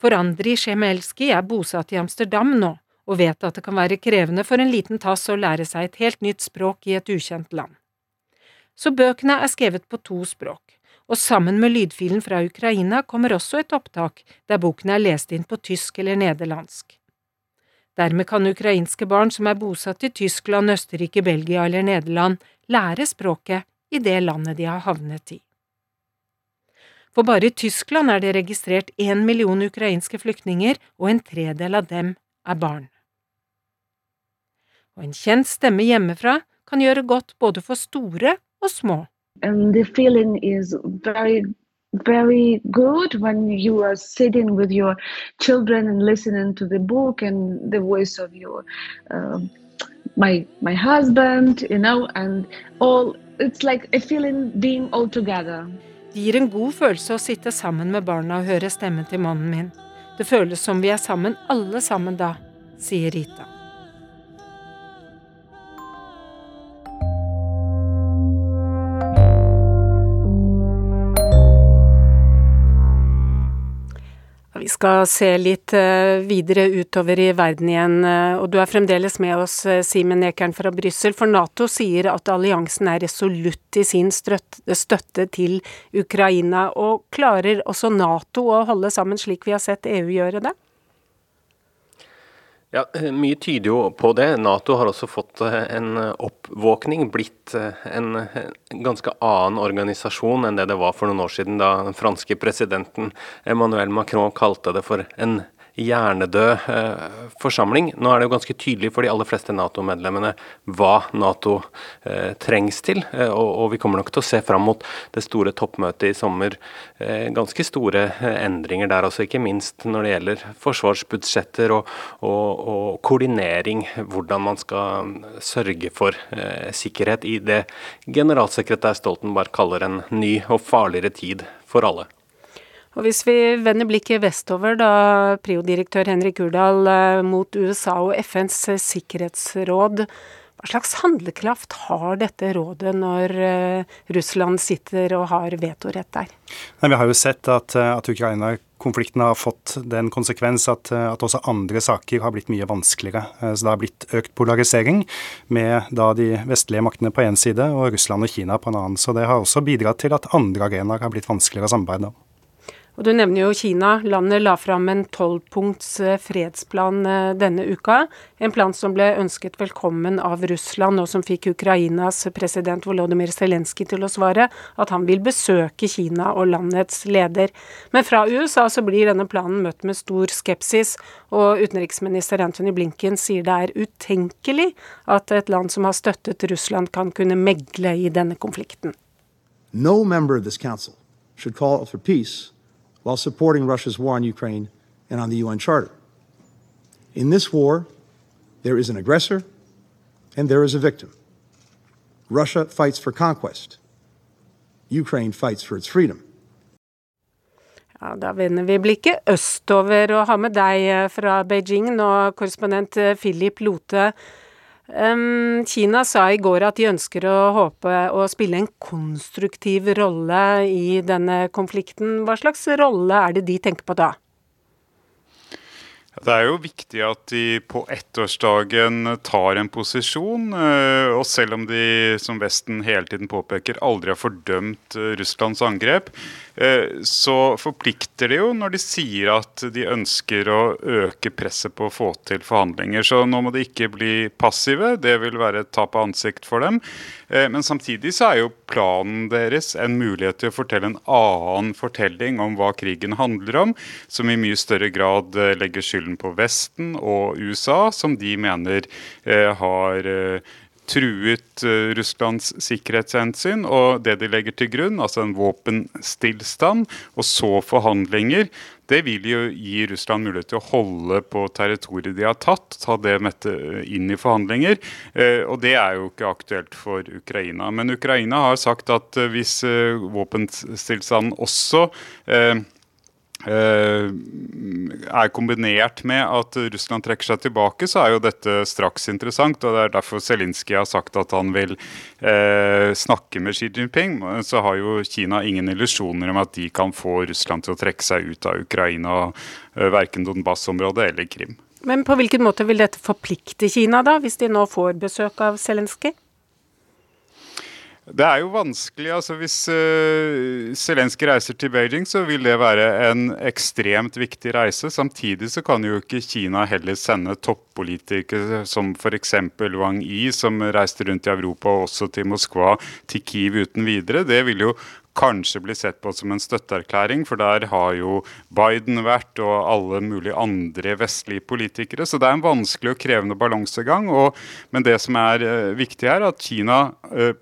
For Andrij Sjemelskij er bosatt i Amsterdam nå, og vet at det kan være krevende for en liten tass å lære seg et helt nytt språk i et ukjent land. Så bøkene er skrevet på to språk, og sammen med lydfilen fra Ukraina kommer også et opptak der boken er lest inn på tysk eller nederlandsk. Dermed kan ukrainske barn som er bosatt i Tyskland, Østerrike, Belgia eller Nederland, lære språket i det landet de har havnet i. For bare i Tyskland er det registrert én million ukrainske flyktninger, og en tredel av dem er barn. Og en kjent stemme hjemmefra kan gjøre godt både for store og små. And the feeling is very very good when you are sitting with your children and listening to the book and the voice of your uh, my my husband you know and all it's like a feeling being all together Det gir en god følelse å sitte sammen med barna og høre stemmen til mannen min. Det føles som vi er sammen alle sammen da, sier Rita. Vi skal se litt eh, videre utover i verden igjen, eh, og du er fremdeles med oss, eh, Simen Ekern fra Brussel. For Nato sier at alliansen er resolutt i sin støtte til Ukraina. Og klarer også Nato å holde sammen slik vi har sett EU gjøre det? Ja, Mye tyder jo på det. Nato har også fått eh, en oppvåkning, blitt eh, en ganske annen organisasjon enn det det var for noen år siden, da den franske presidenten Emmanuel Macron kalte det for en hjernedød eh, forsamling. Nå er det jo ganske tydelig for de aller fleste Nato-medlemmene hva Nato eh, trengs til, eh, og, og, vi kommer nok til å se fram mot det store toppmøtet i sommer. Eh, ganske store endringer der også, ikke minst når det gjelder forsvarsbudsjetter og, og, og koordinering. Hvordan man skal sørge for sikkerhet i det generalsekretær Stoltenberg kaller en ny og farligere tid for alle. Og hvis vi vender blikket vestover, da priodirektør Henrik Urdal eh, mot USA og FNs eh, sikkerhetsråd, hva slags handlekraft har dette rådet når uh, Russland sitter og har vetorett der? Nei, vi har jo sett at, at Ukraina-konflikten har fått den konsekvens at, at, også andre saker har blitt mye vanskeligere. Så det har blitt økt polarisering med da de vestlige maktene på én side og Russland og Kina på en annen. Så det har også bidratt til at andre arenaer har blitt vanskeligere å samarbeide om. Og Du nevner jo Kina. Landet la fram en tolvpunkts eh, fredsplan eh, denne uka. En plan som ble ønsket velkommen av Russland, og som fikk Ukrainas president Volodymyr Zelenskyj til å svare at han vil besøke Kina og landets leder. Men fra USA så blir denne planen møtt med stor skepsis, og utenriksminister Anthony Blinken sier det er utenkelig at et land som har støttet Russland, kan kunne megle i denne konflikten. No member of this council should call for peace while supporting Russia's war on Ukraine and on the UN Charter. In this war, there is an aggressor and there is a victim. Russia fights for conquest. Ukraine fights for its freedom. Ja, Da vender vi blikket østover og har med deg eh, fra Beijing nå, korrespondent eh, Philip Lote. Kina sa i går at de ønsker å håpe å spille en konstruktiv rolle i denne konflikten. Hva slags rolle er det de tenker på da? Det er jo viktig at de på ettårsdagen tar en posisjon. Eh, og selv om de, som Vesten hele tiden påpeker, aldri har fordømt eh, Russlands angrep, Eh, så forplikter det jo når de sier at de ønsker å øke presset på å få til forhandlinger. Så nå må de ikke bli passive. Det vil være et tap av ansikt for dem. Eh, men samtidig så er jo planen deres en mulighet til å fortelle en annen fortelling om hva krigen handler om, som i mye større grad eh, legger skylden på Vesten og USA, som de mener har truet Russlands sikkerhetshensyn. Og det de legger til grunn, altså en våpenstillstand og så forhandlinger, det vil jo gi Russland mulighet til å holde på territoriet de har tatt, ta det inn i forhandlinger. Uh, og det er jo ikke aktuelt for Ukraina. Men Ukraina har sagt at uh, hvis våpenstillstanden også Eh, er kombinert med at Russland trekker seg tilbake, så er jo dette straks interessant. og Det er derfor Zelinskyj har sagt at han vil eh, snakke med Xi Jinping. Så har jo Kina ingen illusjoner om at de kan få Russland til å trekke seg ut av Ukraina, eh, verken Donbas-området eller Krim. Men på hvilken måte vil dette forplikte Kina, da, hvis de nå får besøk av Zelenskyj? Det er jo vanskelig. altså Hvis uh, Zelenskyj reiser til Beijing, så vil det være en ekstremt viktig reise. Samtidig så kan jo ikke Kina heller sende toppolitikere som f.eks. Wang Yi, som reiste rundt i Europa og også til Moskva, til Kiev uten videre. Det vil jo kanskje bli sett på som en støtteerklæring, for der har jo Biden vært, og alle mulige andre vestlige politikere. Så det er en vanskelig og krevende balansegang. Men det som er uh, viktig er at Kina uh,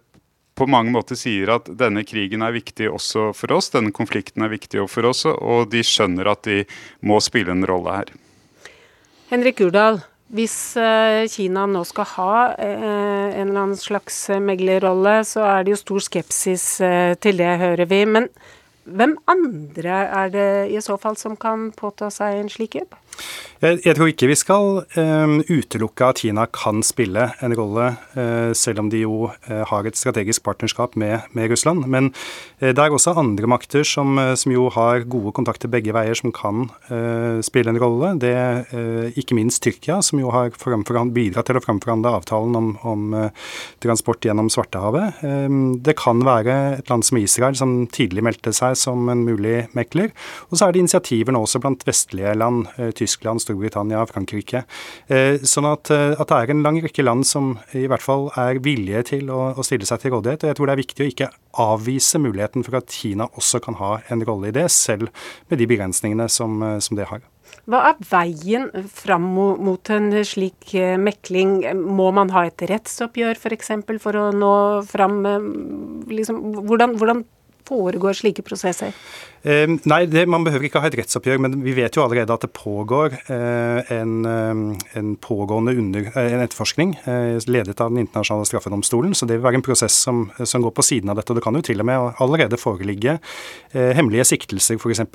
på mange måter sier at denne krigen er viktig også for oss, denne konflikten er viktig også for oss, og de skjønner at de må spille en rolle her. Henrik Urdal, hvis eh, Kina nå skal ha eh, en eller annen slags meglerrolle, så er det jo stor skepsis eh, til det, hører vi. Men hvem andre er det i så fall som kan påta seg en slik jobb? Jeg, tror ikke vi skal um, utelukke at Kina kan spille en rolle, uh, selv om de jo uh, har et strategisk partnerskap med, med Russland. Men uh, det er også andre makter som, som, jo har gode kontakter begge veier, som kan spille en rolle. Det Ikke minst Tyrkia, som jo har bidratt til å framforhandle avtalen om, om transport gjennom Svartehavet. Det kan være et land som Israel, som tidlig meldte seg som en mulig mekler. Og så er det initiativer nå også blant vestlige land. Tyskland, Storbritannia, Frankrike. Eh, sånn at, eh, at, det er en lang rekke land som i hvert fall er villige til å, å, stille seg til rådighet. og Jeg tror det er viktig å ikke avvise muligheten for at Kina også kan ha en rolle i det, selv med de begrensningene som, eh, som det har. Hva er veien fram mot en slik mekling? Må man ha et rettsoppgjør f.eks. For, for å nå fram? Liksom, hvordan, hvordan foregår slike prosesser? Eh, nei, det, man behøver ikke ha et rettsoppgjør, men vi vet jo allerede at det pågår eh, en, eh, en, pågående under, eh, en etterforskning eh, ledet av Den internasjonale straffedomstolen. Så det vil være en prosess som, som, går på siden av dette. Og det kan jo til og med allerede foreligge eh, hemmelige siktelser, f.eks.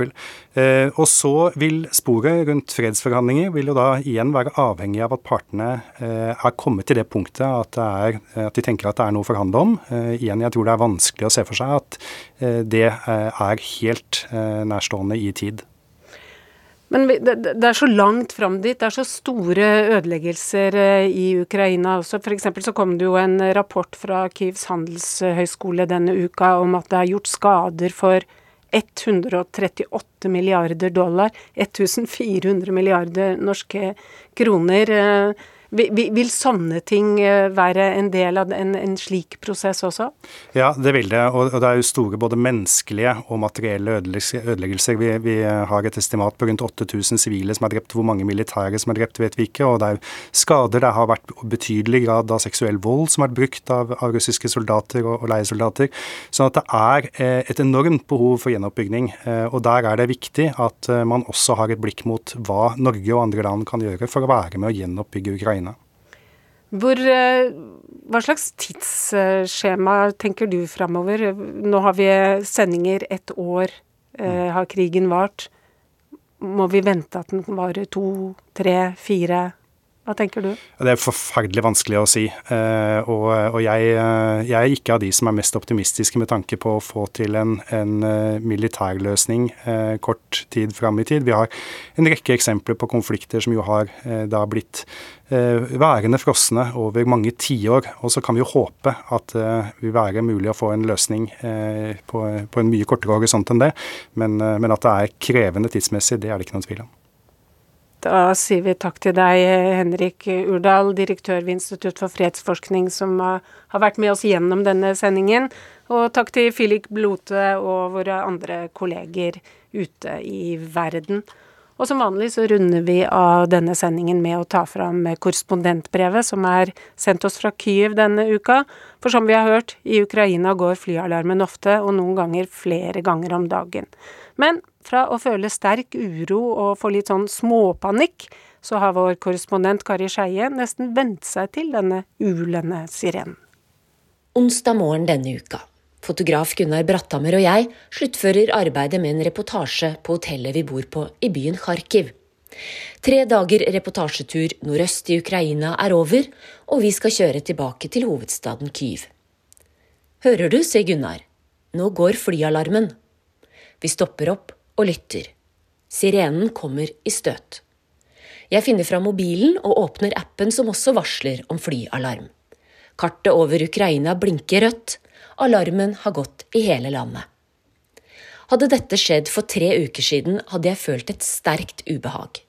Eh, og så vil sporet rundt fredsforhandlinger vil jo da igjen være avhengig av at partene er kommet til det punktet at, det er, at, de tenker at det er noe å forhandle om. igjen, jeg tror det er vanskelig å se for seg at det er helt Eh, nærstående i tid. Men det er så langt fram dit. Det er så store ødeleggelser eh, i Ukraina også. F.eks. så kom det jo en rapport fra Kyivs handelshøyskole denne uka om at det er gjort skader for 138 milliarder dollar. 1400 milliarder norske kroner. Vil sånne ting eh, være en del av en, en, slik prosess også? Ja, det vil det. Og, det er jo store både menneskelige og materielle ødeleggelser. Vi, vi har et estimat på rundt 8000 sivile som er drept. Hvor mange militære som er drept, vet vi ikke. Og det er skader. Det har vært betydelig grad av seksuell vold som har vært brukt av, av russiske soldater og, og leiesoldater. Sånn at det er eh, et enormt behov for gjenoppbygging. Eh, og der er det viktig at man også har et blikk mot hva Norge og andre land kan gjøre for å være med å gjenoppbygge Ukraina. Hvor, eh, hva slags tidsskjema tenker du framover? Nå har vi sendinger ett år, eh, har krigen vart. Må vi vente at den varer to, tre, fire hva tenker du? Det er forferdelig vanskelig å si. Uh, og, og jeg, uh, jeg, er ikke av de som er mest optimistiske med tanke på å få til en, en uh, militærløsning kort tid fram i tid. Vi har en rekke eksempler på konflikter som jo har da blitt værende frosne over mange tiår. Og så kan vi jo håpe at det vil være mulig å få en løsning på, på, en mye kortere horisont enn det. Men, men at det er krevende tidsmessig, det er det ikke noen tvil om. Da sier vi takk til deg, Henrik Urdal, direktør ved Institutt for fredsforskning, som har vært med oss gjennom denne sendingen. Og takk til Filik Blote og våre andre kolleger ute i verden. Og som vanlig så runder vi av denne sendingen med å ta fram korrespondentbrevet som er sendt oss fra Kyiv denne uka. For som vi har hørt, i Ukraina går flyalarmen ofte, og noen ganger flere ganger om dagen. Men fra å føle sterk uro og få litt sånn småpanikk, så har vår korrespondent Kari Skeie nesten vent seg til denne ulende sirenen. Onsdag morgen denne uka. Fotograf Gunnar Bratthammer og jeg sluttfører arbeidet med en reportasje på hotellet vi bor på i byen Kharkiv. Tre dager reportasjetur nordøst i Ukraina er over, og vi skal kjøre tilbake til hovedstaden Kyiv. Hører du, sier Gunnar. Nå går flyalarmen. Vi stopper opp og lytter. Sirenen kommer i støt. Jeg finner fram mobilen og åpner appen som også varsler om flyalarm. Kartet over Ukraina blinker rødt. Alarmen har gått i hele landet. Hadde dette skjedd for tre uker siden, hadde jeg følt et sterkt ubehag.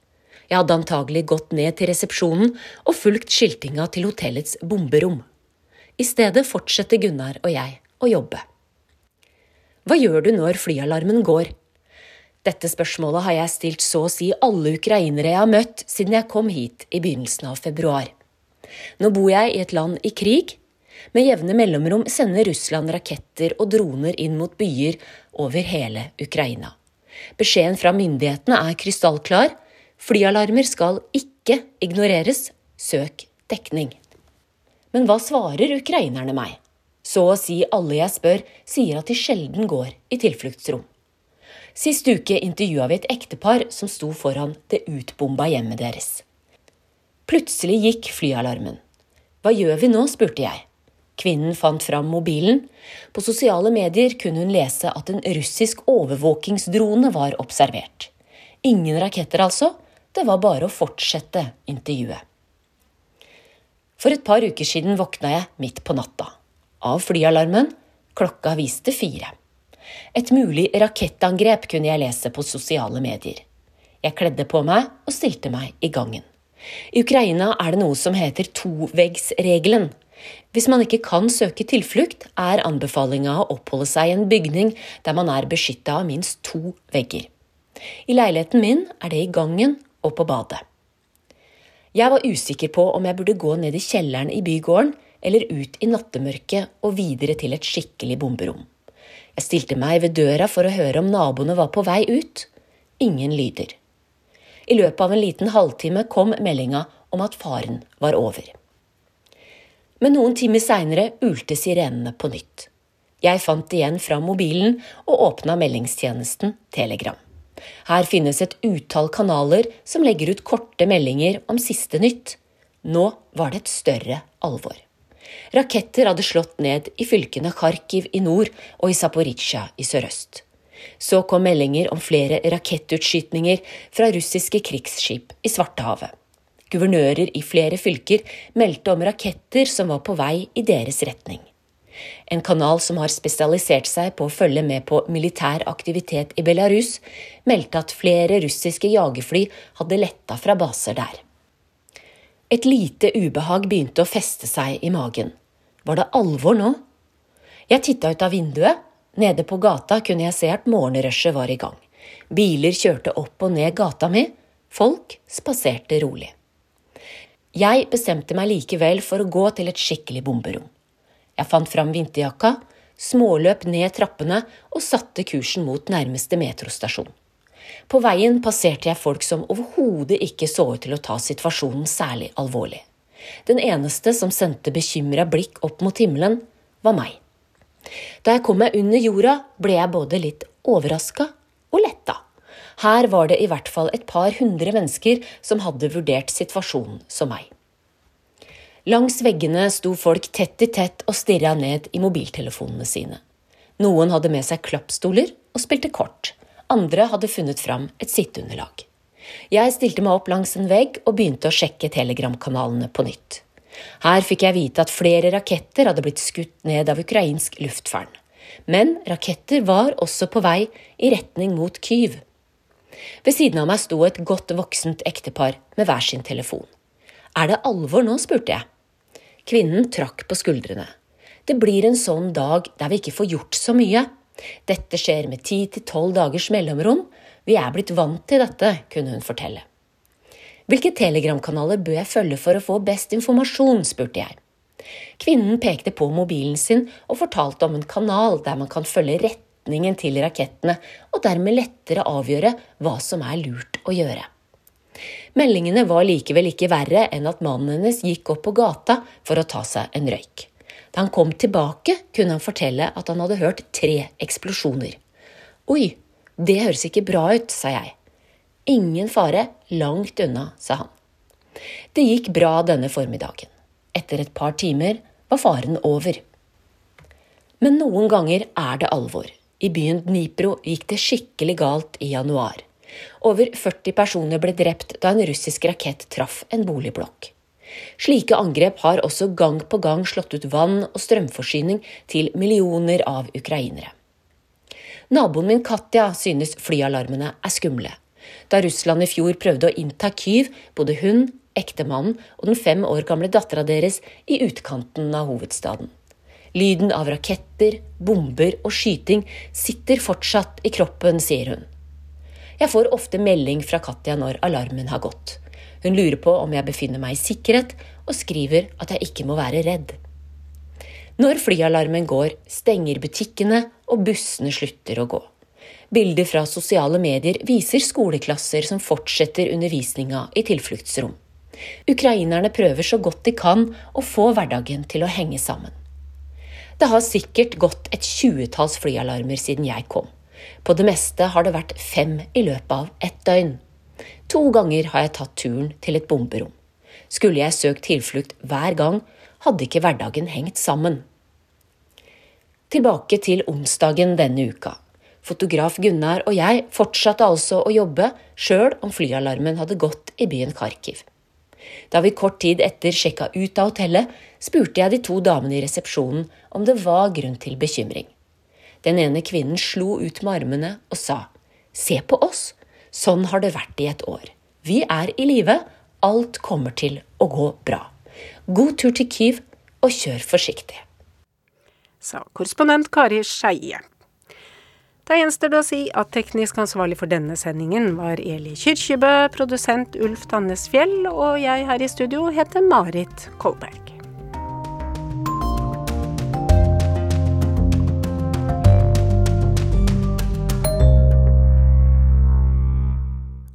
Jeg hadde antagelig gått ned til resepsjonen og fulgt skiltinga til hotellets bomberom. I stedet fortsetter Gunnar og jeg å jobbe. Hva gjør du når flyalarmen går? Dette spørsmålet har jeg stilt så å si alle ukrainere jeg har møtt siden jeg kom hit i begynnelsen av februar. Nå bor jeg i et land i krig, med jevne mellomrom sender Russland raketter og droner inn mot byer over hele Ukraina. Beskjeden fra myndighetene er krystallklar. Flyalarmer skal ikke ignoreres. Søk dekning. Men hva svarer ukrainerne meg? Så å si alle jeg spør, sier at de sjelden går i tilfluktsrom. Sist uke intervjua vi et ektepar som sto foran det utbomba hjemmet deres. Plutselig gikk flyalarmen. Hva gjør vi nå, spurte jeg. Kvinnen fant fram mobilen. På sosiale medier kunne hun lese at en russisk overvåkingsdrone var observert. Ingen raketter, altså. Det var bare å fortsette intervjuet. For et par uker siden våkna jeg midt på natta. Av flyalarmen. Klokka viste fire. Et mulig rakettangrep kunne jeg lese på sosiale medier. Jeg kledde på meg og stilte meg i gangen. I Ukraina er det noe som heter toveggsregelen. Hvis man ikke kan søke tilflukt, er anbefalinga å oppholde seg i en bygning der man er beskytta av minst to vegger. I leiligheten min er det i gangen og på badet. Jeg var usikker på om jeg burde gå ned i kjelleren i bygården eller ut i nattemørket og videre til et skikkelig bomberom. Jeg stilte meg ved døra for å høre om naboene var på vei ut. Ingen lyder. I løpet av en liten halvtime kom meldinga om at faren var over. Men noen timer seinere ulte sirenene på nytt. Jeg fant igjen fra mobilen og åpna meldingstjenesten Telegram. Her finnes et utall kanaler som legger ut korte meldinger om siste nytt. Nå var det et større alvor. Raketter hadde slått ned i fylkene Kharkiv i nord og i Zaporizjzja i sørøst. Så kom meldinger om flere rakettutskytninger fra russiske krigsskip i Svartehavet. Guvernører i flere fylker meldte om raketter som var på vei i deres retning. En kanal som har spesialisert seg på å følge med på militær aktivitet i Belarus, meldte at flere russiske jagerfly hadde letta fra baser der. Et lite ubehag begynte å feste seg i magen. Var det alvor nå? Jeg titta ut av vinduet. Nede på gata kunne jeg se at morgenrushet var i gang. Biler kjørte opp og ned gata mi. Folk spaserte rolig. Jeg bestemte meg likevel for å gå til et skikkelig bomberom. Jeg fant fram vinterjakka, småløp ned trappene og satte kursen mot nærmeste metrostasjon. På veien passerte jeg folk som overhodet ikke så ut til å ta situasjonen særlig alvorlig. Den eneste som sendte bekymra blikk opp mot himmelen, var meg. Da jeg kom meg under jorda, ble jeg både litt overraska og letta. Her var det i hvert fall et par hundre mennesker som hadde vurdert situasjonen som meg. Langs veggene sto folk tett i tett og stirra ned i mobiltelefonene sine. Noen hadde med seg klappstoler og spilte kort. Andre hadde funnet fram et sitteunderlag. Jeg stilte meg opp langs en vegg og begynte å sjekke telegramkanalene på nytt. Her fikk jeg vite at flere raketter hadde blitt skutt ned av ukrainsk luftvern. Men raketter var også på vei i retning mot Kyiv. Ved siden av meg sto et godt voksent ektepar med hver sin telefon. Er det alvor nå? spurte jeg. Kvinnen trakk på skuldrene. Det blir en sånn dag der vi ikke får gjort så mye. Dette skjer med ti til tolv dagers mellomrom. Vi er blitt vant til dette, kunne hun fortelle. Hvilke telegramkanaler bør jeg følge for å få best informasjon, spurte jeg. Kvinnen pekte på mobilen sin og fortalte om en kanal der man kan følge retningen til rakettene, og dermed lettere avgjøre hva som er lurt å gjøre. Meldingene var likevel ikke verre enn at mannen hennes gikk opp på gata for å ta seg en røyk. Da han kom tilbake, kunne han fortelle at han hadde hørt tre eksplosjoner. Oi, det høres ikke bra ut, sa jeg. Ingen fare, langt unna, sa han. Det gikk bra denne formiddagen. Etter et par timer var faren over. Men noen ganger er det alvor. I byen Dnipro gikk det skikkelig galt i januar. Over 40 personer ble drept da en russisk rakett traff en boligblokk. Slike angrep har også gang på gang slått ut vann og strømforsyning til millioner av ukrainere. Naboen min Katja synes flyalarmene er skumle. Da Russland i fjor prøvde å innta Kyiv, bodde hun, ektemannen og den fem år gamle dattera deres i utkanten av hovedstaden. Lyden av raketter, bomber og skyting sitter fortsatt i kroppen, sier hun. Jeg får ofte melding fra Katja når alarmen har gått. Hun lurer på om jeg befinner meg i sikkerhet, og skriver at jeg ikke må være redd. Når flyalarmen går, stenger butikkene, og bussene slutter å gå. Bilder fra sosiale medier viser skoleklasser som fortsetter undervisninga i tilfluktsrom. Ukrainerne prøver så godt de kan å få hverdagen til å henge sammen. Det har sikkert gått et tjuetalls flyalarmer siden jeg kom. På det meste har det vært fem i løpet av ett døgn. To ganger har jeg tatt turen til et bomberom. Skulle jeg søkt tilflukt hver gang, hadde ikke hverdagen hengt sammen. Tilbake til onsdagen denne uka. Fotograf Gunnar og jeg fortsatte altså å jobbe, sjøl om flyalarmen hadde gått i byen Kharkiv. Da vi kort tid etter sjekka ut av hotellet, spurte jeg de to damene i resepsjonen om det var grunn til bekymring. Den ene kvinnen slo ut med armene og sa Se på oss, sånn har det vært i et år. Vi er i live, alt kommer til å gå bra. God tur til Kyiv, og kjør forsiktig. Sa korrespondent Kari Skeie. Da gjenstår det å si at teknisk ansvarlig for denne sendingen var Eli Kyrkjebø, produsent Ulf Tannes Fjell, og jeg her i studio heter Marit Kolberg.